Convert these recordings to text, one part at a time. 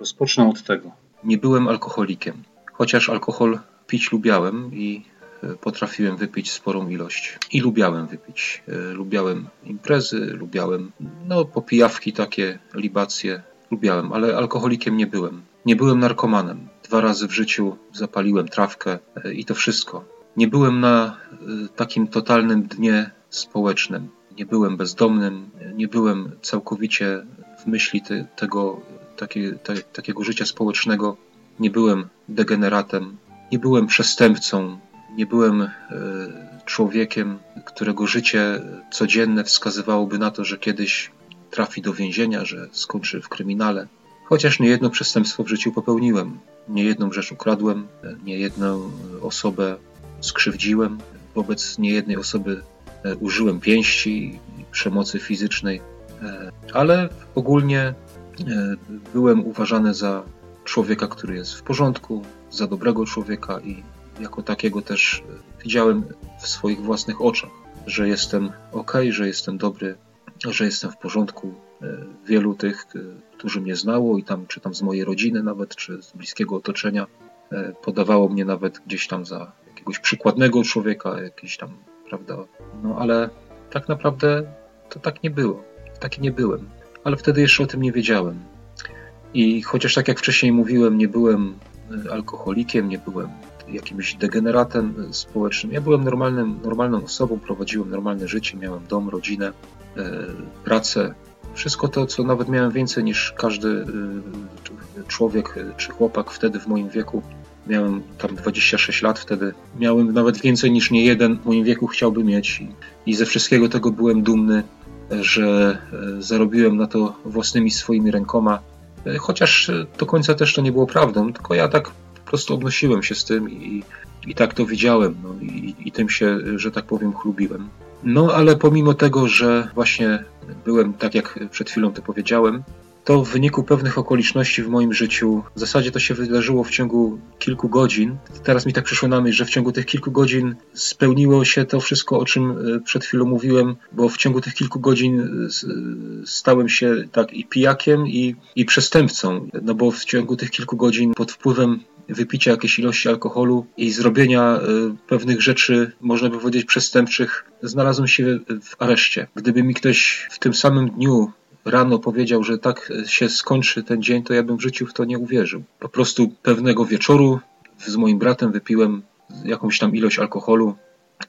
Rozpocznę od tego. Nie byłem alkoholikiem, chociaż alkohol pić lubiałem i e, potrafiłem wypić sporą ilość. I lubiałem wypić. E, lubiałem imprezy, lubiałem no, popijawki takie, libacje. Lubiałem, ale alkoholikiem nie byłem. Nie byłem narkomanem. Dwa razy w życiu zapaliłem trawkę e, i to wszystko. Nie byłem na takim totalnym dnie społecznym. Nie byłem bezdomnym, nie byłem całkowicie w myśli te, tego takie, te, takiego życia społecznego. Nie byłem degeneratem, nie byłem przestępcą, nie byłem e, człowiekiem, którego życie codzienne wskazywałoby na to, że kiedyś trafi do więzienia, że skończy w kryminale. Chociaż nie jedno przestępstwo w życiu popełniłem, nie jedną rzecz ukradłem, nie jedną osobę skrzywdziłem, wobec niejednej osoby e, użyłem pięści i przemocy fizycznej, e, ale ogólnie E, byłem uważany za człowieka, który jest w porządku, za dobrego człowieka i jako takiego też e, widziałem w swoich własnych oczach, że jestem ok, że jestem dobry, że jestem w porządku. E, wielu tych, którzy mnie znało i tam, czy tam z mojej rodziny nawet, czy z bliskiego otoczenia, podawało mnie nawet gdzieś tam za jakiegoś przykładnego człowieka, jakiś tam, prawda, no ale tak naprawdę to tak nie było. Taki nie byłem ale wtedy jeszcze o tym nie wiedziałem. I chociaż tak jak wcześniej mówiłem, nie byłem e, alkoholikiem, nie byłem jakimś degeneratem e, społecznym. Ja byłem normalnym, normalną osobą, prowadziłem normalne życie, miałem dom, rodzinę, e, pracę. Wszystko to, co nawet miałem więcej niż każdy człowiek czy chłopak wtedy w moim wieku. Miałem tam 26 lat wtedy. Miałem nawet więcej niż nie jeden w moim wieku chciałby mieć. I, i ze wszystkiego tego byłem dumny że e, zarobiłem na to własnymi swoimi rękoma, e, chociaż do końca też to nie było prawdą, tylko ja tak po prostu odnosiłem się z tym i, i tak to widziałem no, i, i tym się, że tak powiem, chlubiłem. No ale pomimo tego, że właśnie byłem, tak jak przed chwilą to powiedziałem, to w wyniku pewnych okoliczności w moim życiu, w zasadzie to się wydarzyło w ciągu kilku godzin. Teraz mi tak przyszło na myśl, że w ciągu tych kilku godzin spełniło się to wszystko, o czym e, przed chwilą mówiłem, bo w ciągu tych kilku godzin e, stałem się tak i pijakiem, i, i przestępcą. No bo w ciągu tych kilku godzin pod wpływem wypicia jakiejś ilości alkoholu i zrobienia e, pewnych rzeczy, można by powiedzieć, przestępczych, znalazłem się w areszcie. Gdyby mi ktoś w tym samym dniu rano powiedział, że tak się skończy ten dzień, to ja bym w życiu w to nie uwierzył. Po prostu pewnego wieczoru z moim bratem wypiłem jakąś tam ilość alkoholu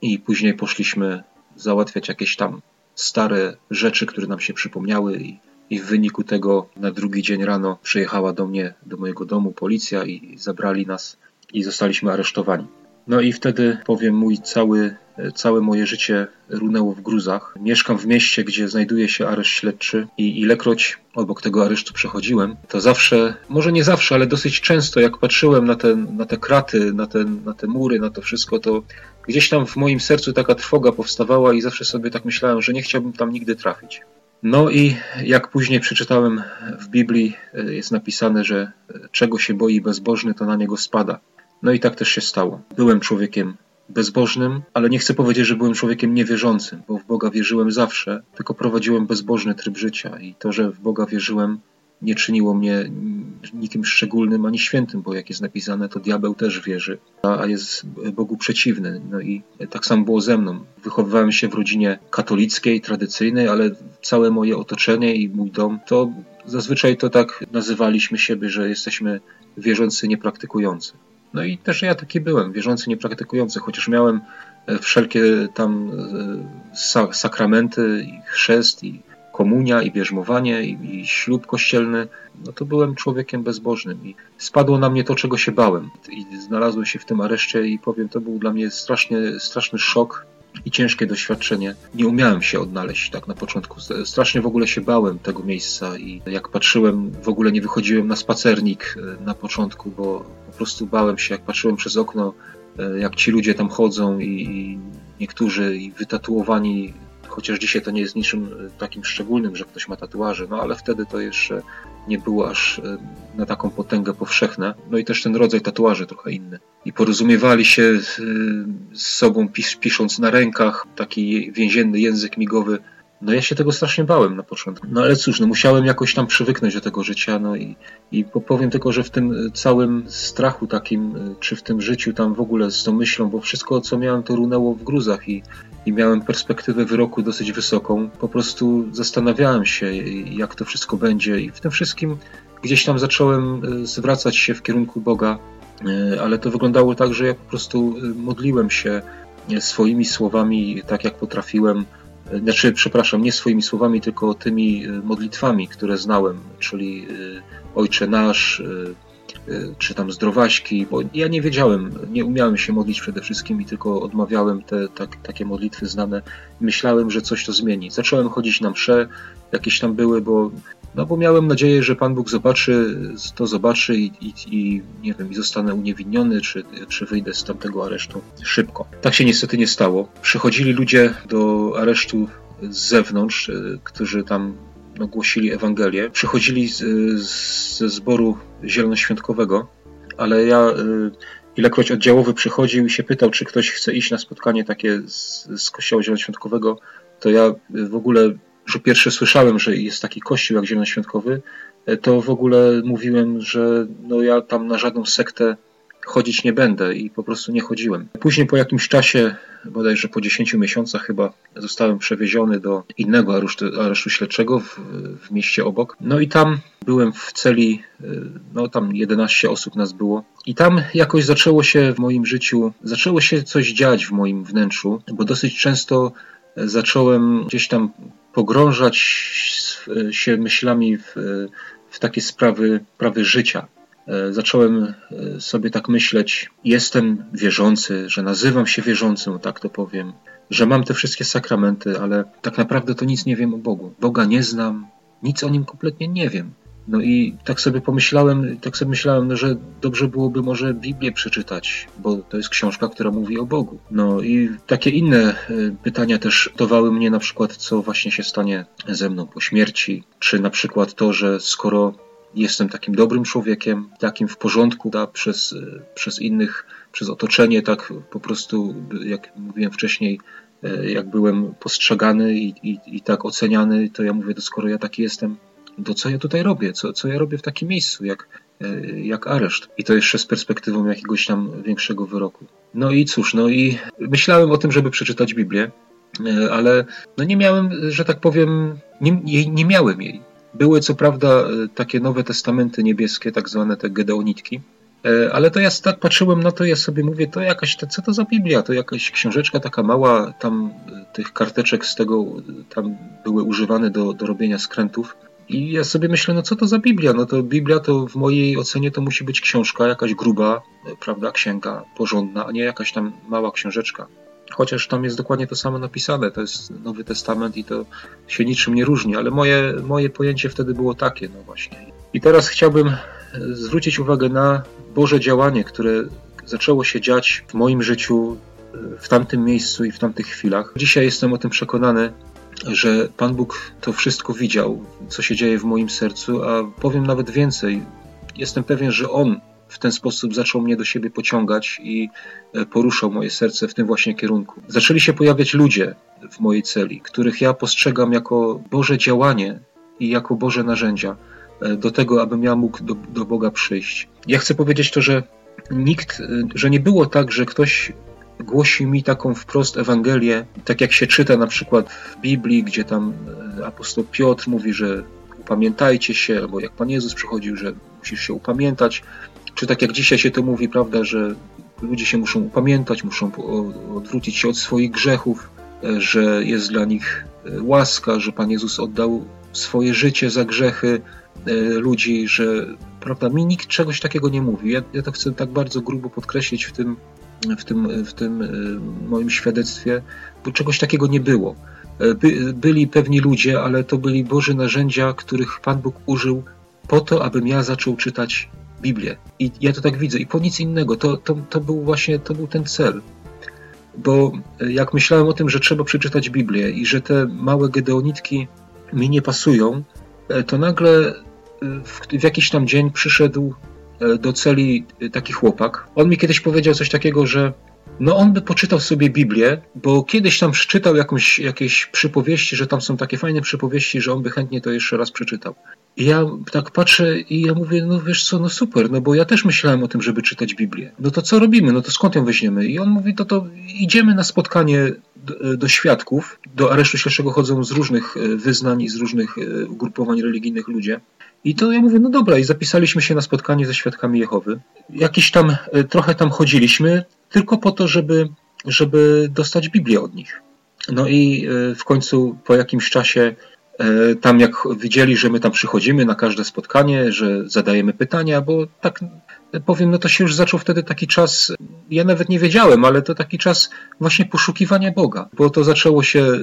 i później poszliśmy załatwiać jakieś tam stare rzeczy, które nam się przypomniały i, i w wyniku tego na drugi dzień rano przyjechała do mnie, do mojego domu policja i zabrali nas i zostaliśmy aresztowani. No i wtedy powiem, mój cały, całe moje życie runęło w gruzach. Mieszkam w mieście, gdzie znajduje się areszt śledczy i ilekroć obok tego aresztu przechodziłem, to zawsze, może nie zawsze, ale dosyć często, jak patrzyłem na, ten, na te kraty, na, ten, na te mury, na to wszystko, to gdzieś tam w moim sercu taka trwoga powstawała i zawsze sobie tak myślałem, że nie chciałbym tam nigdy trafić. No i jak później przeczytałem w Biblii, jest napisane, że czego się boi bezbożny, to na niego spada. No i tak też się stało. Byłem człowiekiem bezbożnym, ale nie chcę powiedzieć, że byłem człowiekiem niewierzącym, bo w Boga wierzyłem zawsze, tylko prowadziłem bezbożny tryb życia i to, że w Boga wierzyłem, nie czyniło mnie nikim szczególnym ani świętym, bo jak jest napisane, to diabeł też wierzy, a jest Bogu przeciwny. No i tak samo było ze mną. Wychowywałem się w rodzinie katolickiej, tradycyjnej, ale całe moje otoczenie i mój dom, to zazwyczaj to tak nazywaliśmy siebie, że jesteśmy wierzący, niepraktykujący. No i też ja taki byłem, wierzący, niepraktykujący, chociaż miałem e, wszelkie tam e, sakramenty, i chrzest, i komunia, i bierzmowanie, i, i ślub kościelny, no to byłem człowiekiem bezbożnym i spadło na mnie to, czego się bałem. I znalazłem się w tym areszcie i powiem, to był dla mnie strasznie, straszny szok i ciężkie doświadczenie. Nie umiałem się odnaleźć tak na początku. Strasznie w ogóle się bałem tego miejsca i jak patrzyłem, w ogóle nie wychodziłem na spacernik e, na początku, bo po prostu bałem się, jak patrzyłem przez okno, e, jak ci ludzie tam chodzą i, i niektórzy i wytatuowani chociaż dzisiaj to nie jest niczym e, takim szczególnym, że ktoś ma tatuaże, no ale wtedy to jeszcze nie było aż e, na taką potęgę powszechne. No i też ten rodzaj tatuaży trochę inny. I porozumiewali się e, z sobą pisząc na rękach taki więzienny język migowy. No ja się tego strasznie bałem na początku. No ale cóż, no musiałem jakoś tam przywyknąć do tego życia, no i, i powiem tylko, że w tym całym strachu takim, czy w tym życiu tam w ogóle z tą myślą, bo wszystko co miałem to runęło w gruzach i, i miałem perspektywę wyroku dosyć wysoką. Po prostu zastanawiałem się, jak to wszystko będzie i w tym wszystkim gdzieś tam zacząłem e, zwracać się w kierunku Boga, e, ale to wyglądało tak, że ja po prostu e, modliłem się swoimi słowami, tak jak potrafiłem. Znaczy, przepraszam, nie swoimi słowami, tylko tymi modlitwami, które znałem, czyli Ojcze Nasz, czy tam zdrowaśki, bo ja nie wiedziałem, nie umiałem się modlić przede wszystkim i tylko odmawiałem te tak, takie modlitwy znane. Myślałem, że coś to zmieni. Zacząłem chodzić na msze, jakieś tam były, bo no bo miałem nadzieję, że Pan Bóg zobaczy, to zobaczy i, i, i, nie wiem, i zostanę uniewinniony, czy, czy wyjdę z tamtego aresztu szybko. Tak się niestety nie stało. Przychodzili ludzie do aresztu z zewnątrz, e, którzy tam no, głosili Ewangelię. Przychodzili z, ze zboru zielonoświątkowego, ale ja e, ilekroć oddziałowy przychodził i się pytał, czy ktoś chce iść na spotkanie takie z, z kościoła zielonoświątkowego, to ja w ogóle że pierwsze słyszałem, że jest taki kościół jak Zielonoświątkowy, e, to w ogóle mówiłem, że no ja tam na żadną sektę chodzić nie będę i po prostu nie chodziłem. Później po jakimś czasie, bodajże po 10 miesiącach chyba, zostałem przewieziony do innego aresztu, aresztu śledczego w, w, mieście obok. No i tam byłem w celi, e, no tam 11 osób nas było. I tam jakoś zaczęło się w moim życiu, zaczęło się coś dziać w moim wnętrzu, bo dosyć często zacząłem gdzieś tam pogrążać się myślami w, w takie sprawy, sprawy życia. E, zacząłem e, sobie tak myśleć, jestem wierzący, że nazywam się wierzącym, tak to powiem, że mam te wszystkie sakramenty, ale tak naprawdę to nic nie wiem o Bogu. Boga nie znam, nic o nim kompletnie nie wiem. No i tak sobie pomyślałem, tak sobie myślałem, no, że dobrze byłoby może Biblię przeczytać, bo to jest książka, która mówi o Bogu. No i takie inne e, pytania też dowały mnie na przykład, co właśnie się stanie ze mną po śmierci, czy na przykład to, że skoro jestem takim dobrym człowiekiem, takim w porządku, da, przez, e, przez innych, przez otoczenie, tak po prostu, jak mówiłem wcześniej, e, jak byłem postrzegany i, i, i tak oceniany, to ja mówię, to skoro ja taki jestem, to co ja tutaj robię, co, co ja robię w takim miejscu, jak, e, jak areszt. I to jeszcze z perspektywą jakiegoś tam większego wyroku. No i cóż, no i myślałem o tym, żeby przeczytać Biblię, e, ale no nie miałem, że tak powiem, nie, nie miałem jej. Były co prawda e, takie nowe testamenty niebieskie, tak zwane te gedeonitki, ale to ja tak patrzyłem na to, ja sobie mówię, to jakaś, to, co to za Biblia? To jakaś książeczka taka mała, tam tych karteczek z tego, tam były używane do, do robienia skrętów. I ja sobie myślę, no co to za Biblia? No to Biblia to w mojej ocenie to musi być książka, jakaś gruba, prawda, księga porządna, a nie jakaś tam mała książeczka. Chociaż tam jest dokładnie to samo napisane, to jest Nowy Testament i to się niczym nie różni, ale moje, moje pojęcie wtedy było takie, no właśnie. I teraz chciałbym zwrócić uwagę na Boże działanie, które zaczęło się dziać w moim życiu w tamtym miejscu i w tamtych chwilach. Dzisiaj jestem o tym przekonany, że Pan Bóg to wszystko widział, co się dzieje w moim sercu, a powiem nawet więcej. Jestem pewien, że On w ten sposób zaczął mnie do siebie pociągać i e, poruszał moje serce w tym właśnie kierunku. Zaczęli się pojawiać ludzie w mojej celi, których ja postrzegam jako Boże działanie i jako Boże narzędzia e, do tego, abym ja mógł do, do Boga przyjść. Ja chcę powiedzieć to, że nikt, e, że nie było tak, że ktoś głosi mi taką wprost Ewangelię, tak jak się czyta na przykład w Biblii, gdzie tam e, apostoł Piotr mówi, że upamiętajcie się, albo jak Pan Jezus przychodził, że musisz się upamiętać, czy tak jak dzisiaj się to mówi, prawda, że ludzie się muszą upamiętać, muszą odwrócić się od swoich grzechów, e, że jest dla nich e, łaska, że Pan Jezus oddał swoje życie za grzechy ludzi, że prawda, mi nikt czegoś takiego nie mówi. Ja, ja to chcę tak bardzo grubo podkreślić w tym w tym, w tym e, moim świadectwie, bo czegoś takiego nie było. E, by, byli pewni ludzie, ale to byli Boże narzędzia, których Pan Bóg użył po to, abym ja zaczął czytać Biblię. I ja to tak widzę. I po nic innego. To, to, to był właśnie to był ten cel. Bo e, jak myślałem o tym, że trzeba przeczytać Biblię i że te małe gedeonitki mi nie pasują, to nagle w, w jakiś tam dzień przyszedł E, do celi taki chłopak. On mi kiedyś powiedział coś takiego, że no on by poczytał sobie Biblię, bo kiedyś tam przeczytał jakąś, jakieś przypowieści, że tam są takie fajne przypowieści, że on by chętnie to jeszcze raz przeczytał. I ja tak patrzę i ja mówię, no wiesz co, no super, no bo ja też myślałem o tym, żeby czytać Biblię. No to co robimy? No to skąd ją weźmiemy? I on mówi, to to idziemy na spotkanie do, do świadków. Do aresztu śledczego chodzą z różnych e, wyznań i z różnych e, ugrupowań religijnych ludzie. I to ja mówię, no dobra, i zapisaliśmy się na spotkanie ze świadkami Jehowy. Jakiś tam, e, trochę tam chodziliśmy, tylko po to, żeby, żeby dostać Biblię od nich. No i w końcu po jakimś czasie E, tam jak widzieli, że my tam przychodzimy na każde spotkanie, że zadajemy pytania, bo tak powiem, no to się już zaczął wtedy taki czas, ja nawet nie wiedziałem, ale to taki czas właśnie poszukiwania Boga, bo to zaczęło się e,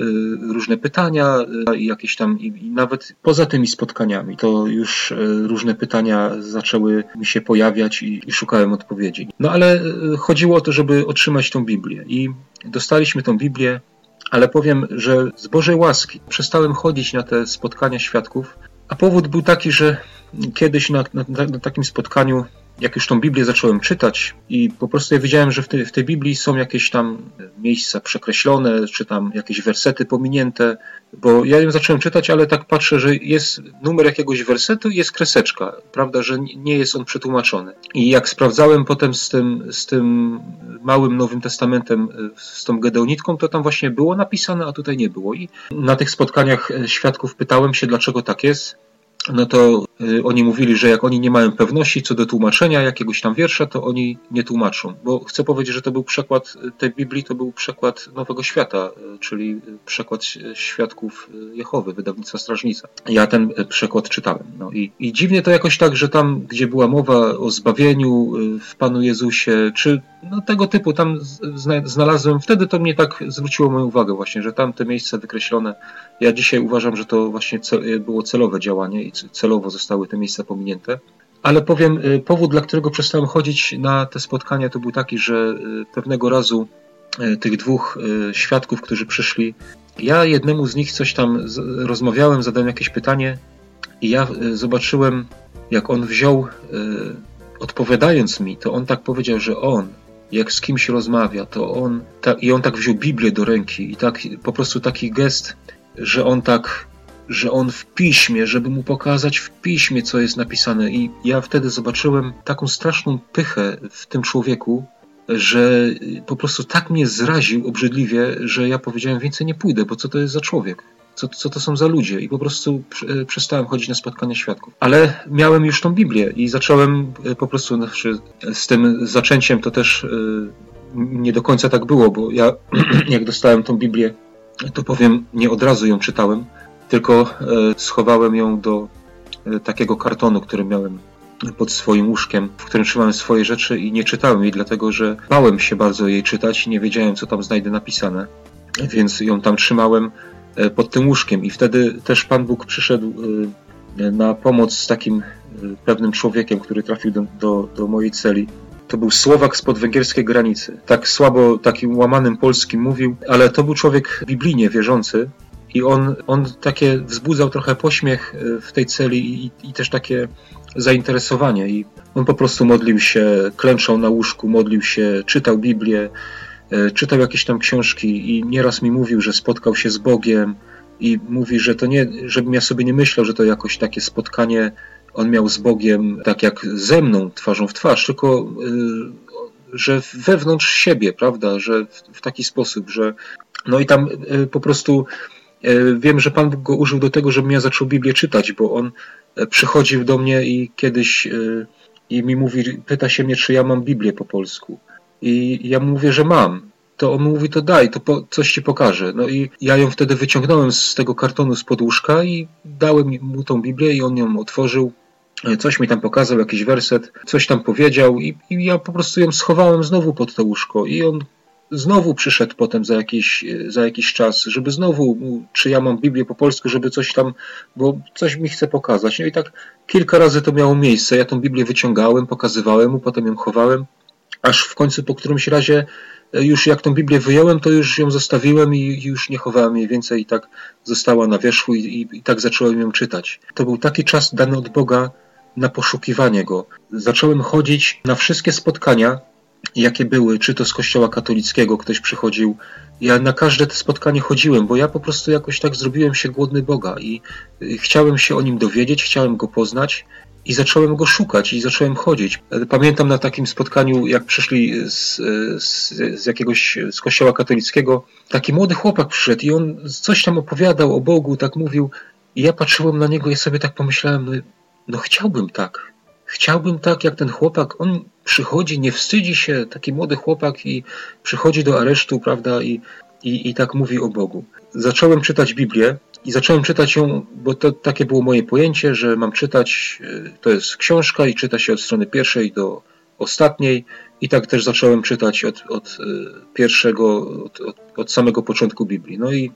różne pytania e, i jakieś tam, i nawet poza tymi spotkaniami, to już różne pytania zaczęły mi się pojawiać i, i szukałem odpowiedzi. No ale chodziło o to, żeby otrzymać tą Biblię i dostaliśmy tą Biblię, ale powiem, że z Bożej łaski przestałem chodzić na te spotkania świadków, a powód był taki, że kiedyś na, na, na takim spotkaniu jak już tą Biblię zacząłem czytać i po prostu ja wiedziałem, że w tej, w tej Biblii są jakieś tam miejsca przekreślone, czy tam jakieś wersety pominięte, bo ja ją zacząłem czytać, ale tak patrzę, że jest numer jakiegoś wersetu i jest kreseczka, prawda, że nie jest on przetłumaczony. I jak sprawdzałem potem z tym, z tym małym Nowym Testamentem, z tą Gedeonitką, to tam właśnie było napisane, a tutaj nie było. I na tych spotkaniach świadków pytałem się, dlaczego tak jest no to y, oni mówili, że jak oni nie mają pewności co do tłumaczenia jakiegoś tam wiersza, to oni nie tłumaczą. Bo chcę powiedzieć, że to był przekład tej Biblii, to był przekład Nowego Świata, y, czyli przekład Świadków Jehowy, wydawnictwa Strażnica. Ja ten przekład czytałem. No i, i dziwnie to jakoś tak, że tam, gdzie była mowa o zbawieniu y, w Panu Jezusie, czy no, tego typu tam znalazłem, wtedy to mnie tak zwróciło moją uwagę właśnie, że tam te miejsca wykreślone. Ja dzisiaj uważam, że to właśnie było celowe działanie i celowo zostały te miejsca pominięte. Ale powiem, y, powód, dla którego przestałem chodzić na te spotkania, to był taki, że y, pewnego razu y, tych dwóch świadków, którzy przyszli, ja jednemu z nich coś tam rozmawiałem, zadałem jakieś pytanie i ja zobaczyłem, jak on wziął, odpowiadając mi, to on tak powiedział, że on, jak z kimś rozmawia, to on, i on tak wziął Biblię do ręki i tak po prostu taki gest, że on tak że on w piśmie, żeby mu pokazać w piśmie, co jest napisane. I ja wtedy zobaczyłem taką straszną pychę w tym człowieku, że po prostu tak mnie zraził obrzydliwie, że ja powiedziałem, więcej nie pójdę, bo co to jest za człowiek? Co, co to są za ludzie? I po prostu przestałem chodzić na spotkania świadków. Ale miałem już tą Biblię i zacząłem e, po prostu, znaczy z tym zaczęciem to też e, nie do końca tak było, bo ja jak dostałem tą Biblię, to powiem, nie od razu ją czytałem, tylko e, schowałem ją do e, takiego kartonu, który miałem pod swoim łóżkiem, w którym trzymałem swoje rzeczy i nie czytałem jej, dlatego że bałem się bardzo jej czytać i nie wiedziałem, co tam znajdę napisane. Więc ją tam trzymałem e, pod tym łóżkiem i wtedy też Pan Bóg przyszedł na pomoc z takim pewnym człowiekiem, który trafił do, do, do mojej celi. To był Słowak spod węgierskiej granicy. Tak słabo, takim łamanym polskim mówił, ale to był człowiek biblijnie wierzący, i on, on takie wzbudzał trochę pośmiech e, w tej celi i, i też takie zainteresowanie. I on po prostu modlił się, klęczał na łóżku, modlił się, czytał Biblię, e, czytał jakieś tam książki i nieraz mi mówił, że spotkał się z Bogiem i mówi, że to nie, żebym ja sobie nie myślał, że to jakoś takie spotkanie on miał z Bogiem tak jak ze mną, twarzą w twarz, tylko e, że wewnątrz siebie, prawda, że w, w taki sposób, że no i tam po prostu wiem, że Pan Bóg go użył do tego, żebym ja zaczął Biblię czytać, bo on e, przychodził do mnie i kiedyś e, i mi mówi, pyta się mnie, czy ja mam Biblię po polsku. I ja mówię, że mam. To on mówi, to daj, to po, coś ci pokażę. No i ja ją wtedy wyciągnąłem z tego kartonu z podłóżka i dałem mu tą Biblię i on ją otworzył. Coś mi tam pokazał, jakiś werset, coś tam powiedział i, i ja po prostu ją schowałem znowu pod to łóżko i on znowu przyszedł potem za jakiś, za jakiś czas, żeby znowu, czy ja mam Biblię po polsku, żeby coś tam, bo coś mi chce pokazać. No i tak kilka razy to miało miejsce. Ja tą Biblię wyciągałem, pokazywałem mu, potem ją chowałem, aż w końcu po którymś razie e, już jak tą Biblię wyjąłem, to już ją zostawiłem i już nie chowałem jej więcej i tak została na wierzchu i, i, i tak zacząłem ją czytać. To był taki czas dany od Boga na poszukiwanie Go. Zacząłem chodzić na wszystkie spotkania, jakie były, czy to z kościoła katolickiego ktoś przychodził. Ja na każde to spotkanie chodziłem, bo ja po prostu jakoś tak zrobiłem się głodny Boga i chciałem się o nim dowiedzieć, chciałem go poznać i zacząłem go szukać i zacząłem chodzić. Pamiętam na takim spotkaniu, jak przyszli z, z, z, jakiegoś z kościoła katolickiego, taki młody chłopak przyszedł i on coś tam opowiadał o Bogu, tak mówił. I ja patrzyłem na niego i sobie tak pomyślałem, no, no chciałbym tak. Chciałbym tak jak ten chłopak. On przychodzi, nie wstydzi się, taki młody chłopak i przychodzi do aresztu, prawda, i, i, i tak mówi o Bogu. Zacząłem czytać Biblię i zacząłem czytać ją, bo to takie było moje pojęcie, że mam czytać, e, to jest książka i czyta się od strony pierwszej do ostatniej. I tak też zacząłem czytać od, od e, pierwszego, od, od, od samego początku Biblii. No i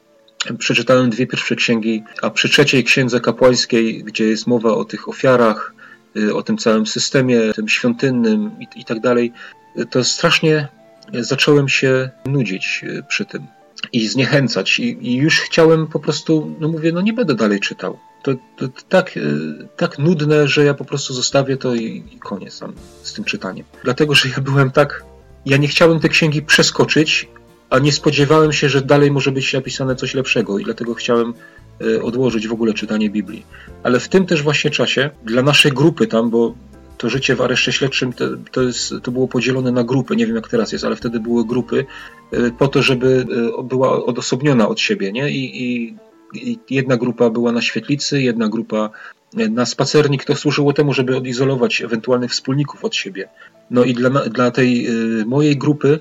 przeczytałem dwie pierwsze księgi, a przy trzeciej księdze kapłańskiej, gdzie jest mowa o tych ofiarach, o tym całym systemie, tym świątynnym i, i tak dalej, to strasznie zacząłem się nudzić przy tym i zniechęcać. I, I, już chciałem po prostu, no mówię, no nie będę dalej czytał. To, to, to tak, e, tak nudne, że ja po prostu zostawię to i, i koniec tam z tym czytaniem. Dlatego, że ja byłem tak, ja nie chciałem te księgi przeskoczyć, a nie spodziewałem się, że dalej może być napisane coś lepszego i dlatego chciałem e, odłożyć w ogóle czytanie Biblii. Ale w tym też właśnie czasie, dla naszej grupy tam, bo to życie w areszcie śledczym to, to, jest, to było podzielone na grupy, nie wiem jak teraz jest, ale wtedy były grupy e, po to, żeby e, była odosobniona od siebie, nie? I, i, i jedna grupa była na świetlicy, jedna grupa na spacernik, to służyło temu, żeby odizolować ewentualnych wspólników od siebie. No i dla, dla tej mojej grupy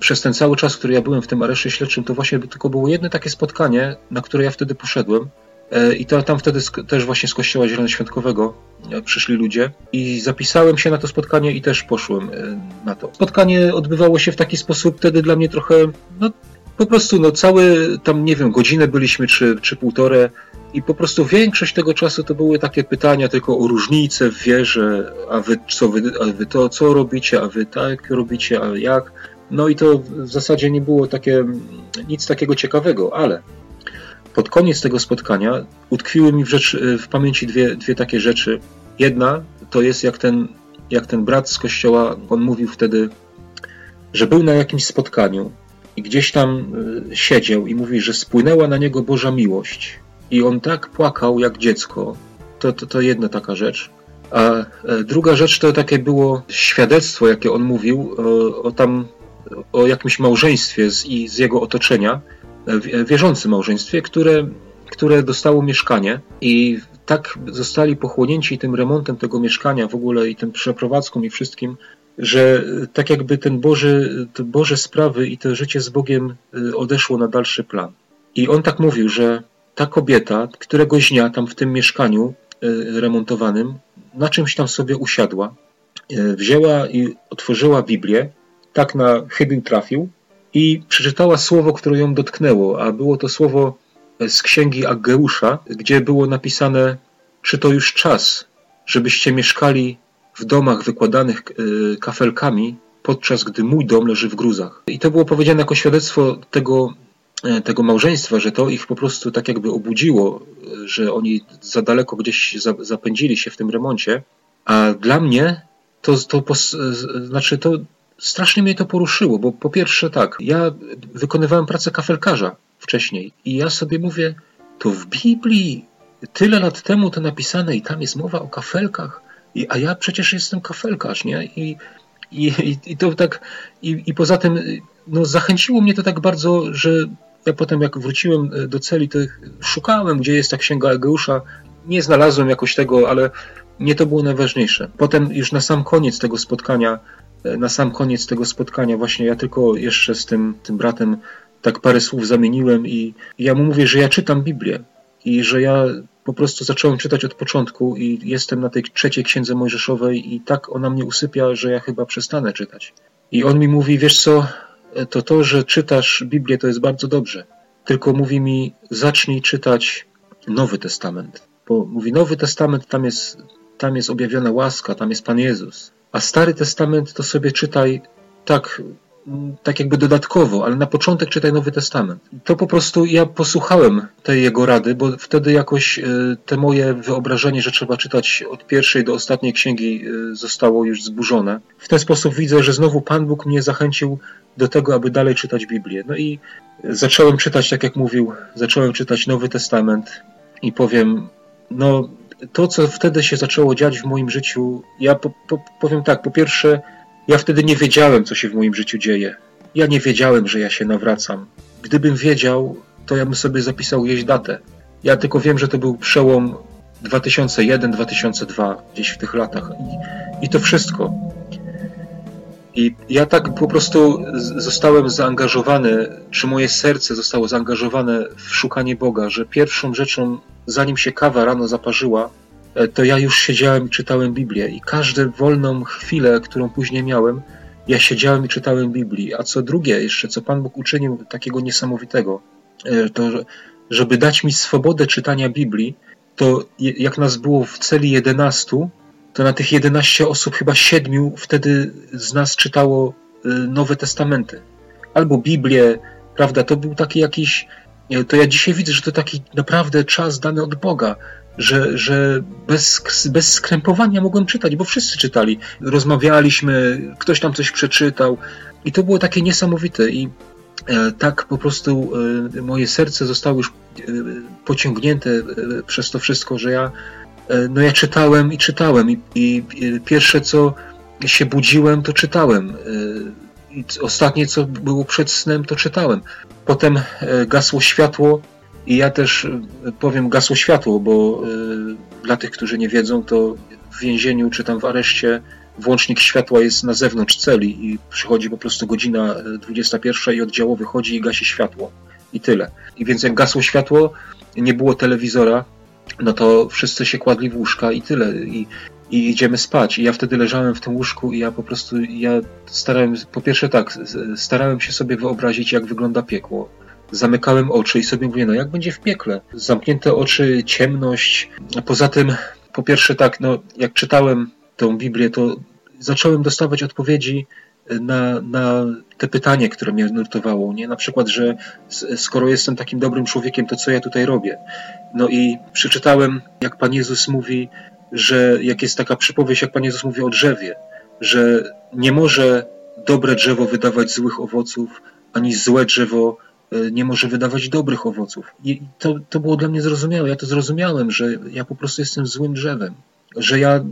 przez ten cały czas, który ja byłem w tym areszcie śledczym, to właśnie tylko było jedno takie spotkanie, na które ja wtedy poszedłem E, I to, tam wtedy też właśnie z kościoła zielonoświątkowego e, przyszli ludzie i zapisałem się na to spotkanie i też poszłem e, na to. Spotkanie odbywało się w taki sposób wtedy dla mnie trochę, no po prostu no cały tam, nie wiem, godzinę byliśmy czy, czy półtore i po prostu większość tego czasu to były takie pytania tylko o różnice w wierze, a wy co wy, a wy to co robicie, a wy tak robicie, a jak. No i to w zasadzie nie było takie nic takiego ciekawego, ale pod koniec tego spotkania utkwiły mi w, rzecz, w pamięci dwie, dwie takie rzeczy. Jedna to jest jak ten, jak ten brat z kościoła, on mówił wtedy, że był na jakimś spotkaniu i gdzieś tam e, siedział i mówi, że spłynęła na niego Boża miłość. I on tak płakał jak dziecko. To, to, to jedna taka rzecz. A e, druga rzecz to takie było świadectwo, jakie on mówił o, o tam o jakimś małżeństwie z, i z jego otoczenia, wierzącym małżeństwie, które, które dostało mieszkanie i tak zostali pochłonięci tym remontem tego mieszkania w ogóle i tym przeprowadzką i wszystkim, że tak jakby ten Boży, te Boże sprawy i to życie z Bogiem odeszło na dalszy plan. I on tak mówił, że ta kobieta któregoś dnia tam w tym mieszkaniu remontowanym na czymś tam sobie usiadła, wzięła i otworzyła Biblię, tak na chybił trafił i przeczytała słowo, które ją dotknęło, a było to słowo z księgi Aggeusza, gdzie było napisane, czy to już czas, żebyście mieszkali w domach wykładanych e, kafelkami, podczas gdy mój dom leży w gruzach. I to było powiedziane jako świadectwo tego, e, tego małżeństwa, że to ich po prostu tak jakby obudziło, e, że oni za daleko gdzieś zapędzili się w tym remoncie. A dla mnie to, to znaczy to strasznie mnie to poruszyło, bo po pierwsze tak, ja wykonywałem pracę kafelkarza wcześniej i ja sobie mówię, to w Biblii tyle lat temu to napisane i tam jest mowa o kafelkach, i, a ja przecież jestem kafelkarz, nie? I, i, i to tak, i, i poza tym no, zachęciło mnie to tak bardzo, że ja potem jak wróciłem do celi, to szukałem, gdzie jest ta księga Egeusza, nie znalazłem jakoś tego, ale nie to było najważniejsze. Potem już na sam koniec tego spotkania na sam koniec tego spotkania właśnie ja tylko jeszcze z tym, tym bratem tak parę słów zamieniłem i ja mu mówię, że ja czytam Biblię i że ja po prostu zacząłem czytać od początku i jestem na tej trzeciej księdze mojżeszowej i tak ona mnie usypia, że ja chyba przestanę czytać. I on mi mówi, wiesz co, to to, że czytasz Biblię to jest bardzo dobrze, tylko mówi mi, zacznij czytać Nowy Testament, bo mówi, Nowy Testament tam jest, tam jest objawiona łaska, tam jest Pan Jezus, a Stary Testament to sobie czytaj tak mm, tak jakby dodatkowo, ale na początek czytaj Nowy Testament. To po prostu ja posłuchałem tej jego rady, bo wtedy jakoś e, te moje wyobrażenie, że trzeba czytać od pierwszej do ostatniej księgi e, zostało już zburzone. W ten sposób widzę, że znowu Pan Bóg mnie zachęcił do tego, aby dalej czytać Biblię. No i zacząłem czytać, tak jak mówił, zacząłem czytać Nowy Testament i powiem, no to, co wtedy się zaczęło dziać w moim życiu, ja po, po, powiem tak, po pierwsze, ja wtedy nie wiedziałem, co się w moim życiu dzieje. Ja nie wiedziałem, że ja się nawracam. Gdybym wiedział, to ja bym sobie zapisał jeść datę. Ja tylko wiem, że to był przełom 2001-2002, gdzieś w tych latach. I, I to wszystko. I ja tak po prostu zostałem zaangażowany, czy moje serce zostało zaangażowane w szukanie Boga, że pierwszą rzeczą, zanim się kawa rano zaparzyła, e, to ja już siedziałem i czytałem Biblię. I każdą wolną chwilę, którą później miałem, ja siedziałem i czytałem Biblię. A co drugie, jeszcze co Pan Bóg uczynił takiego niesamowitego, e, to żeby dać mi swobodę czytania Biblii, to jak nas było w celi 11, to na tych 11 osób chyba siedmiu wtedy z nas czytało y, Nowe Testamenty. Albo Biblię, prawda? To był taki jakiś. To ja dzisiaj widzę, że to taki naprawdę czas dany od Boga, że, że bez, bez skrępowania mogłem czytać, bo wszyscy czytali. Rozmawialiśmy, ktoś tam coś przeczytał i to było takie niesamowite. I e, tak po prostu e, moje serce zostało już e, pociągnięte przez to wszystko, że ja no ja czytałem i czytałem i, i, pierwsze co się budziłem, to czytałem. E, I ostatnie co było przed snem, to czytałem. Potem e, gasło światło i ja też powiem gasło światło, bo dla tych, którzy nie wiedzą, to w więzieniu czy tam w areszcie włącznik światła jest na zewnątrz celi i przychodzi po prostu godzina 21 i oddziałowy wychodzi i gasi światło. I tyle. I więc jak gasło światło, nie było telewizora, no to wszyscy się kładli w łóżka i tyle. I, i idziemy spać. I ja wtedy leżałem w tym łóżku i ja po prostu, ja starałem, po pierwsze tak, starałem się sobie wyobrazić, jak wygląda piekło. Zamykałem oczy i sobie mówię, no jak będzie w piekle? Zamknięte oczy, ciemność. Poza tym, po pierwsze tak, no jak czytałem tą Biblię, to zacząłem dostawać odpowiedzi na, na te pytanie, które mnie nurtowało, nie? Na przykład, że skoro jestem takim dobrym człowiekiem, to co ja tutaj robię? No i przeczytałem, jak Pan Jezus mówi, że jak jest taka przypowieść, jak Pan Jezus mówi o drzewie, że nie może dobre drzewo wydawać złych owoców, ani złe drzewo e, nie może wydawać dobrych owoców. I to, to było dla mnie zrozumiałe. Ja to zrozumiałem, że ja po prostu jestem złym drzewem, że ja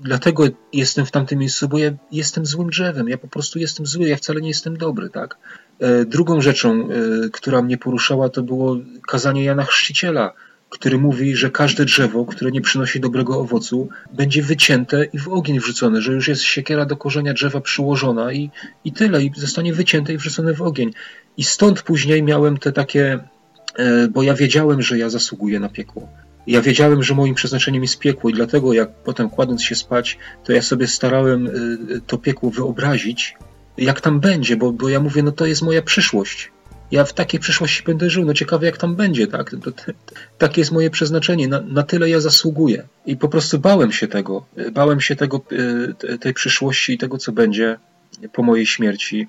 dlatego jestem w tamtym miejscu, bo ja jestem złym drzewem, ja po prostu jestem zły, ja wcale nie jestem dobry, tak? E, drugą rzeczą, e, która mnie poruszała, to było kazanie Jana Chrzciciela, który mówi, że każde drzewo, które nie przynosi dobrego owocu, będzie wycięte i w ogień wrzucone, że już jest siekiera do korzenia drzewa przyłożona i, i tyle, i zostanie wycięte i wrzucone w ogień. I stąd później miałem te takie, e, bo ja wiedziałem, że ja zasługuję na piekło. Ja wiedziałem, że moim przeznaczeniem jest piekło i dlatego jak potem kładąc się spać, to ja sobie starałem y, to piekło wyobrazić, jak tam będzie, bo, bo ja mówię, no to jest moja przyszłość. Ja w takiej przyszłości będę żył, no ciekawe jak tam będzie, tak? To, to, takie jest moje przeznaczenie, na, na, tyle ja zasługuję. I po prostu bałem się tego, bałem się tego, y, tej przyszłości i tego, co będzie po mojej śmierci.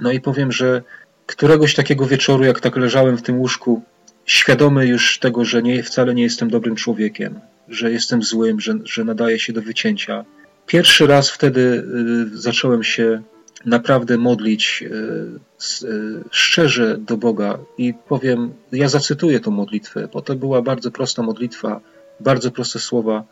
No i powiem, że któregoś takiego wieczoru, jak tak leżałem w tym łóżku, świadomy już tego, że nie, wcale nie jestem dobrym człowiekiem, że jestem złym, że, że nadaję się do wycięcia. Pierwszy raz wtedy y, zacząłem się naprawdę modlić y, y, szczerze do Boga i powiem, ja zacytuję tą modlitwę, bo to była bardzo prosta modlitwa, bardzo proste słowa.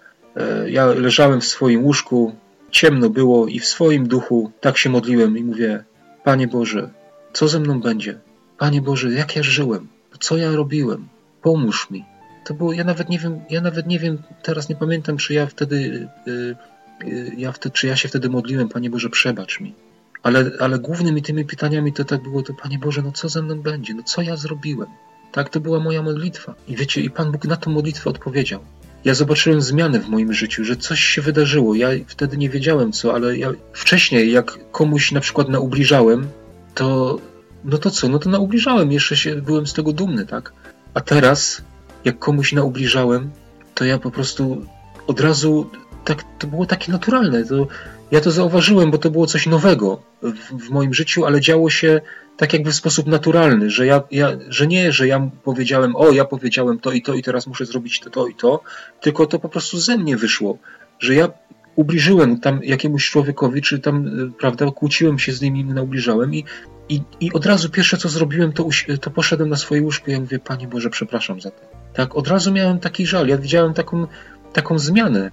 Ja leżałem w swoim łóżku, ciemno było i w swoim duchu tak się modliłem i mówię: Panie Boże, co ze mną będzie? Panie Boże, jak ja żyłem? Co ja robiłem? Pomóż mi. To było, ja nawet nie wiem, ja nawet nie wiem, teraz nie pamiętam, czy ja wtedy, y, y, ja czy ja się wtedy modliłem, Panie Boże, przebacz mi. Ale, ale głównymi tymi pytaniami to tak było, to Panie Boże, no co ze mną będzie? No co ja zrobiłem? Tak, to była moja modlitwa. I wiecie, i Pan Bóg na tą modlitwę odpowiedział. Ja zobaczyłem zmiany w moim życiu, że coś się wydarzyło. Ja wtedy nie wiedziałem co, ale ja wcześniej, jak komuś na przykład naubliżałem, to no to co, no to naubliżałem, jeszcze się byłem z tego dumny, tak? A teraz, jak komuś naubliżałem, to ja po prostu od razu tak, to było takie naturalne. To, ja to zauważyłem, bo to było coś nowego w, w, moim życiu, ale działo się tak jakby w sposób naturalny, że, ja, ja, że nie, że ja powiedziałem, o, ja powiedziałem to i to i teraz muszę zrobić to, to i to, tylko to po prostu ze mnie wyszło, że ja ubliżyłem tam jakiemuś człowiekowi, czy tam, y, prawda, kłóciłem się z nim i naubliżałem i, i, i od razu pierwsze, co zrobiłem, to, to poszedłem na swoje łóżko i ja mówię, Panie Boże, przepraszam za to. Tak, od razu miałem taki żal, ja widziałem taką, taką zmianę.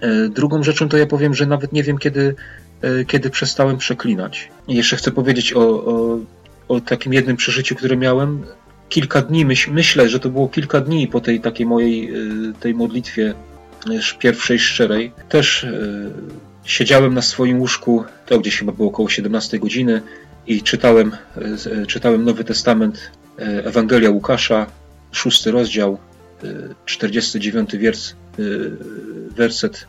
E, drugą rzeczą to ja powiem, że nawet nie wiem, kiedy, e, kiedy przestałem przeklinać. I jeszcze chcę powiedzieć o, o, o takim jednym przeżyciu, które miałem. Kilka dni, myśl, myślę, że to było kilka dni po tej takiej mojej e, tej modlitwie pierwszej szczerej. Też siedziałem na swoim łóżku, to gdzieś chyba było około 17 godziny i czytałem, czytałem Nowy Testament, Ewangelia Łukasza, szósty rozdział, 49 wiersz, werset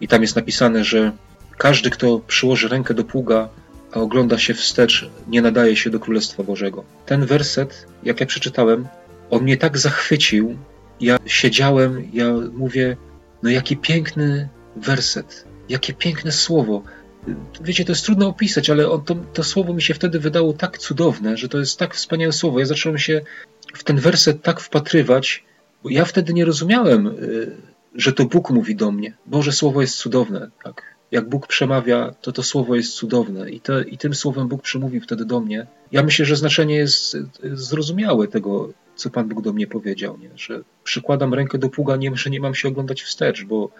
i tam jest napisane, że każdy, kto przyłoży rękę do pługa, a ogląda się wstecz, nie nadaje się do Królestwa Bożego. Ten werset, jak ja przeczytałem, on mnie tak zachwycił. Ja siedziałem, ja mówię, no jaki piękny werset, jakie piękne słowo. Wiecie, to jest trudno opisać, ale to, to słowo mi się wtedy wydało tak cudowne, że to jest tak wspaniałe słowo. Ja zacząłem się w ten werset tak wpatrywać, bo ja wtedy nie rozumiałem y, że to Bóg mówi do mnie. Boże Słowo jest cudowne. Tak? Jak Bóg przemawia, to to Słowo jest cudowne i, te, i tym Słowem Bóg przemówił wtedy do mnie. Ja myślę, że znaczenie jest zrozumiałe tego, co Pan Bóg do mnie powiedział, nie? że przykładam rękę do pługa, nie, że nie mam się oglądać wstecz, bo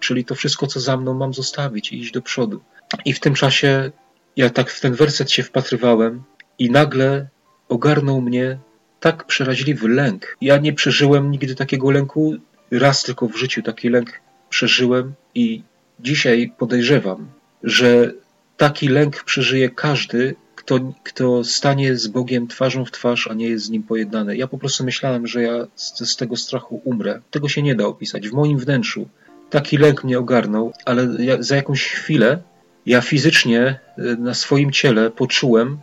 czyli to wszystko, co za mną mam zostawić i iść do przodu. I w tym czasie ja tak w ten werset się wpatrywałem i nagle ogarnął mnie tak przeraźliwy lęk. Ja nie przeżyłem nigdy takiego lęku raz tylko w życiu taki lęk przeżyłem i dzisiaj podejrzewam, że taki lęk przeżyje każdy, kto, kto stanie z Bogiem twarzą w twarz, a nie jest z Nim pojednany. Ja po prostu myślałem, że ja z, z tego strachu umrę. Tego się nie da opisać. W moim wnętrzu taki lęk mnie ogarnął, ale ja, za jakąś chwilę ja fizycznie e, na swoim ciele poczułem,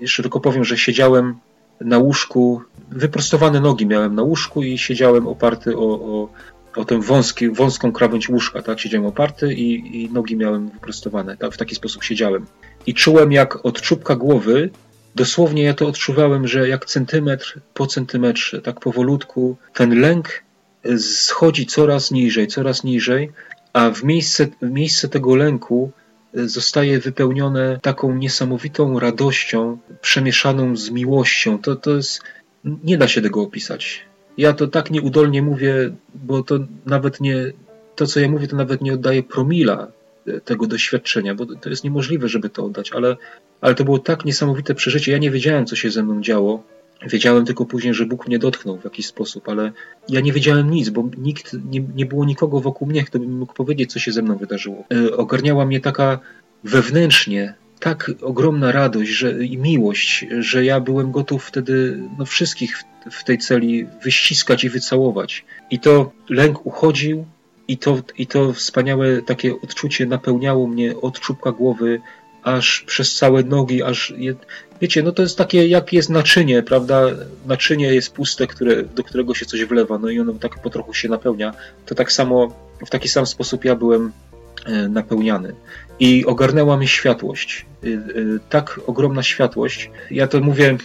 jeszcze tylko powiem, że siedziałem na łóżku, wyprostowane nogi miałem na łóżku i siedziałem oparty o, o, o tę wąski, wąską krawędź łóżka, tak? Siedziałem oparty i, i nogi miałem wyprostowane, tak? W taki sposób siedziałem. I czułem jak od czubka głowy, dosłownie ja to odczuwałem, że jak centymetr po centymetrze, tak powolutku, ten lęk schodzi coraz niżej, coraz niżej, a w miejsce, w miejsce tego lęku zostaje wypełnione taką niesamowitą radością, przemieszaną z miłością. To, to jest, nie da się tego opisać. Ja to tak nieudolnie mówię, bo to nawet nie, to co ja mówię, to nawet nie oddaje promila tego doświadczenia, bo to jest niemożliwe, żeby to oddać, ale, ale to było tak niesamowite przeżycie. Ja nie wiedziałem, co się ze mną działo. Wiedziałem tylko później, że Bóg mnie dotknął w jakiś sposób, ale ja nie wiedziałem nic, bo nikt, nie, nie było nikogo wokół mnie, kto by mi mógł powiedzieć, co się ze mną wydarzyło. E, ogarniała mnie taka wewnętrznie tak ogromna radość że, i miłość, że ja byłem gotów wtedy no, wszystkich w, w tej celi wyściskać i wycałować. I to lęk uchodził, i to, I to wspaniałe takie odczucie napełniało mnie od czubka głowy aż przez całe nogi, aż je, wiecie, no to jest takie jak jest naczynie, prawda? Naczynie jest puste, które, do którego się coś wlewa, no i ono tak po trochu się napełnia. To tak samo, w taki sam sposób ja byłem e, napełniany. I ogarnęła mnie światłość. E, e, tak ogromna światłość. Ja to mówię,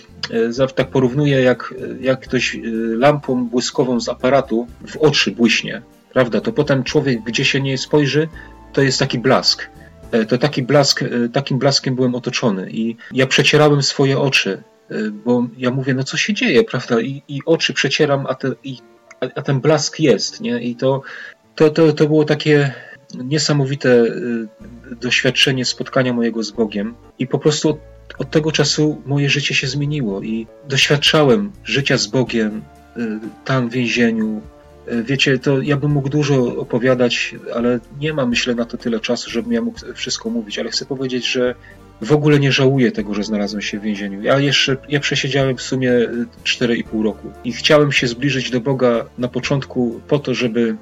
tak porównuję, jak, jak ktoś lampą błyskową z aparatu w oczy błyśnie, prawda? To potem człowiek, gdzie się nie spojrzy, to jest taki blask. E, to taki blask, e, takim blaskiem byłem otoczony i ja przecierałem swoje oczy, e, bo ja mówię, no co się dzieje, prawda? I, i oczy przecieram, a, te, i, a, ten blask jest, nie? I to, to, to, to było takie niesamowite doświadczenie spotkania mojego z Bogiem i po prostu od, od tego czasu moje życie się zmieniło i doświadczałem życia z Bogiem tam w więzieniu, E, wiecie, to ja bym mógł dużo opowiadać, ale nie ma, myślę, na to tyle czasu, żebym ja mógł wszystko mówić, ale chcę powiedzieć, że w ogóle nie żałuję tego, że znalazłem się w więzieniu. Ja jeszcze, ja przesiedziałem w sumie 4,5 roku i chciałem się zbliżyć do Boga na początku po to, żeby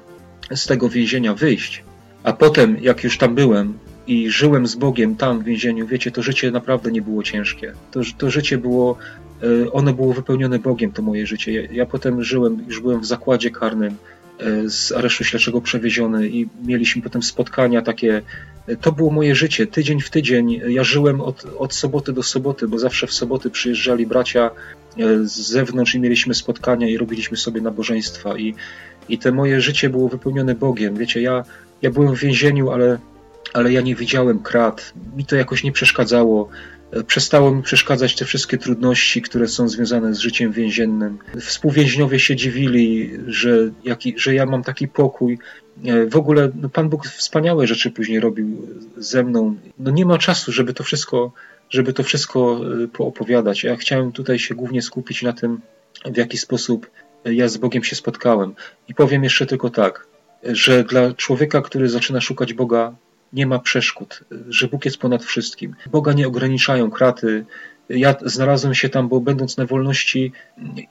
z tego więzienia wyjść, a potem, jak już tam byłem i żyłem z Bogiem tam w więzieniu, wiecie, to życie naprawdę nie było ciężkie. To, to życie było E, ono było wypełnione Bogiem, to moje życie. Ja, ja, potem żyłem, już byłem w zakładzie karnym. z aresztu śledczego przewieziony i mieliśmy potem spotkania takie. To było moje życie, tydzień w tydzień. Ja żyłem od, od soboty do soboty, bo zawsze w soboty przyjeżdżali bracia z zewnątrz i mieliśmy spotkania i robiliśmy sobie nabożeństwa i, i te moje życie było wypełnione Bogiem. Wiecie, ja, ja byłem w więzieniu, ale, ale ja nie widziałem krat. Mi to jakoś nie przeszkadzało. Przestało mi przeszkadzać te wszystkie trudności, które są związane z życiem więziennym. Współwięźniowie się dziwili, że, jaki, że ja mam taki pokój. W ogóle no Pan Bóg wspaniałe rzeczy później robił ze mną. No nie ma czasu, żeby to wszystko, żeby to wszystko e, poopowiadać. Ja chciałem tutaj się głównie skupić na tym, w jaki sposób ja z Bogiem się spotkałem. I powiem jeszcze tylko tak, że dla człowieka, który zaczyna szukać Boga, nie ma przeszkód, że Bóg jest ponad wszystkim. Boga nie ograniczają kraty. Ja znalazłem się tam, bo będąc na wolności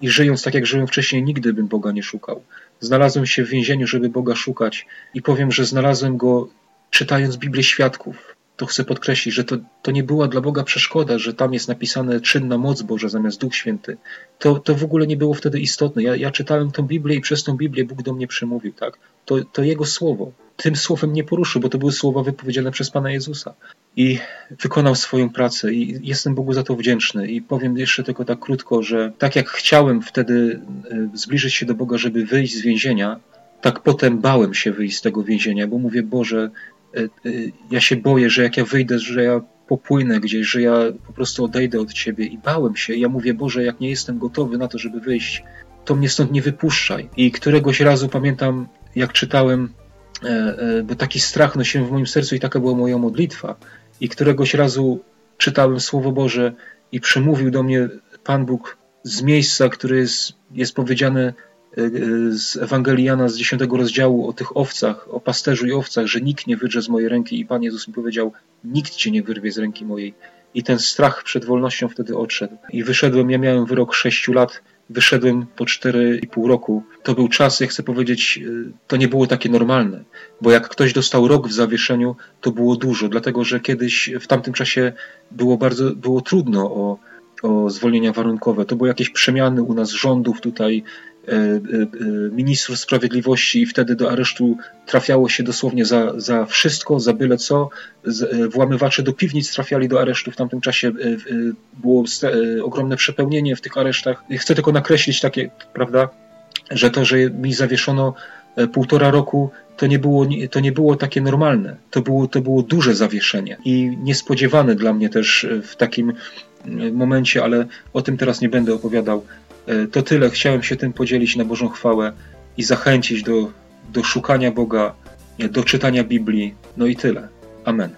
i żyjąc tak, jak żyłem wcześniej, nigdy bym Boga nie szukał. Znalazłem się w więzieniu, żeby Boga szukać i powiem, że znalazłem go czytając Biblię Świadków. To chcę podkreślić, że to, to nie była dla Boga przeszkoda, że tam jest napisane czynna moc Boża zamiast Duch Święty. To, to w ogóle nie było wtedy istotne. Ja, ja czytałem tą Biblię i przez tą Biblię Bóg do mnie przemówił. Tak? To, to Jego słowo tym słowem nie poruszył, bo to były słowa wypowiedziane przez Pana Jezusa. I wykonał swoją pracę i jestem Bogu za to wdzięczny. I powiem jeszcze tylko tak krótko, że tak jak chciałem wtedy e, zbliżyć się do Boga, żeby wyjść z więzienia, tak potem bałem się wyjść z tego więzienia, bo mówię, Boże, ja się boję, że jak ja wyjdę, że ja popłynę gdzieś, że ja po prostu odejdę od Ciebie i bałem się. Ja mówię, Boże, jak nie jestem gotowy na to, żeby wyjść, to mnie stąd nie wypuszczaj. I któregoś razu pamiętam, jak czytałem E, e, bo taki strach nosiłem w moim sercu i taka była moja modlitwa. I któregoś razu czytałem Słowo Boże i przemówił do mnie Pan Bóg z miejsca, które jest, jest powiedziane e, z Ewangelii Jana z 10 rozdziału o tych owcach, o pasterzu i owcach, że nikt nie wydrze z mojej ręki i Pan Jezus mi powiedział, nikt cię nie wyrwie z ręki mojej. I ten strach przed wolnością wtedy odszedł. I wyszedłem, ja miałem wyrok 6 lat wyszedłem po 4,5 roku. To był czas, jak chcę powiedzieć, y, to nie było takie normalne, bo jak ktoś dostał rok w zawieszeniu, to było dużo, dlatego że kiedyś w tamtym czasie było bardzo było trudno o, o zwolnienia warunkowe. To były jakieś przemiany u nas rządów tutaj, ministrów sprawiedliwości i wtedy do aresztu trafiało się dosłownie za, za wszystko, za byle co. Włamywacze do piwnic trafiali do aresztu. W tamtym czasie było ogromne przepełnienie w tych aresztach. Chcę tylko nakreślić takie, prawda, że to, że mi zawieszono półtora roku, to nie było, to nie było takie normalne. To było, to było duże zawieszenie i niespodziewane dla mnie też w takim momencie, ale o tym teraz nie będę opowiadał. E, to tyle. Chciałem się tym podzielić na Bożą chwałę i zachęcić do, do szukania Boga, do czytania Biblii. No i tyle. Amen.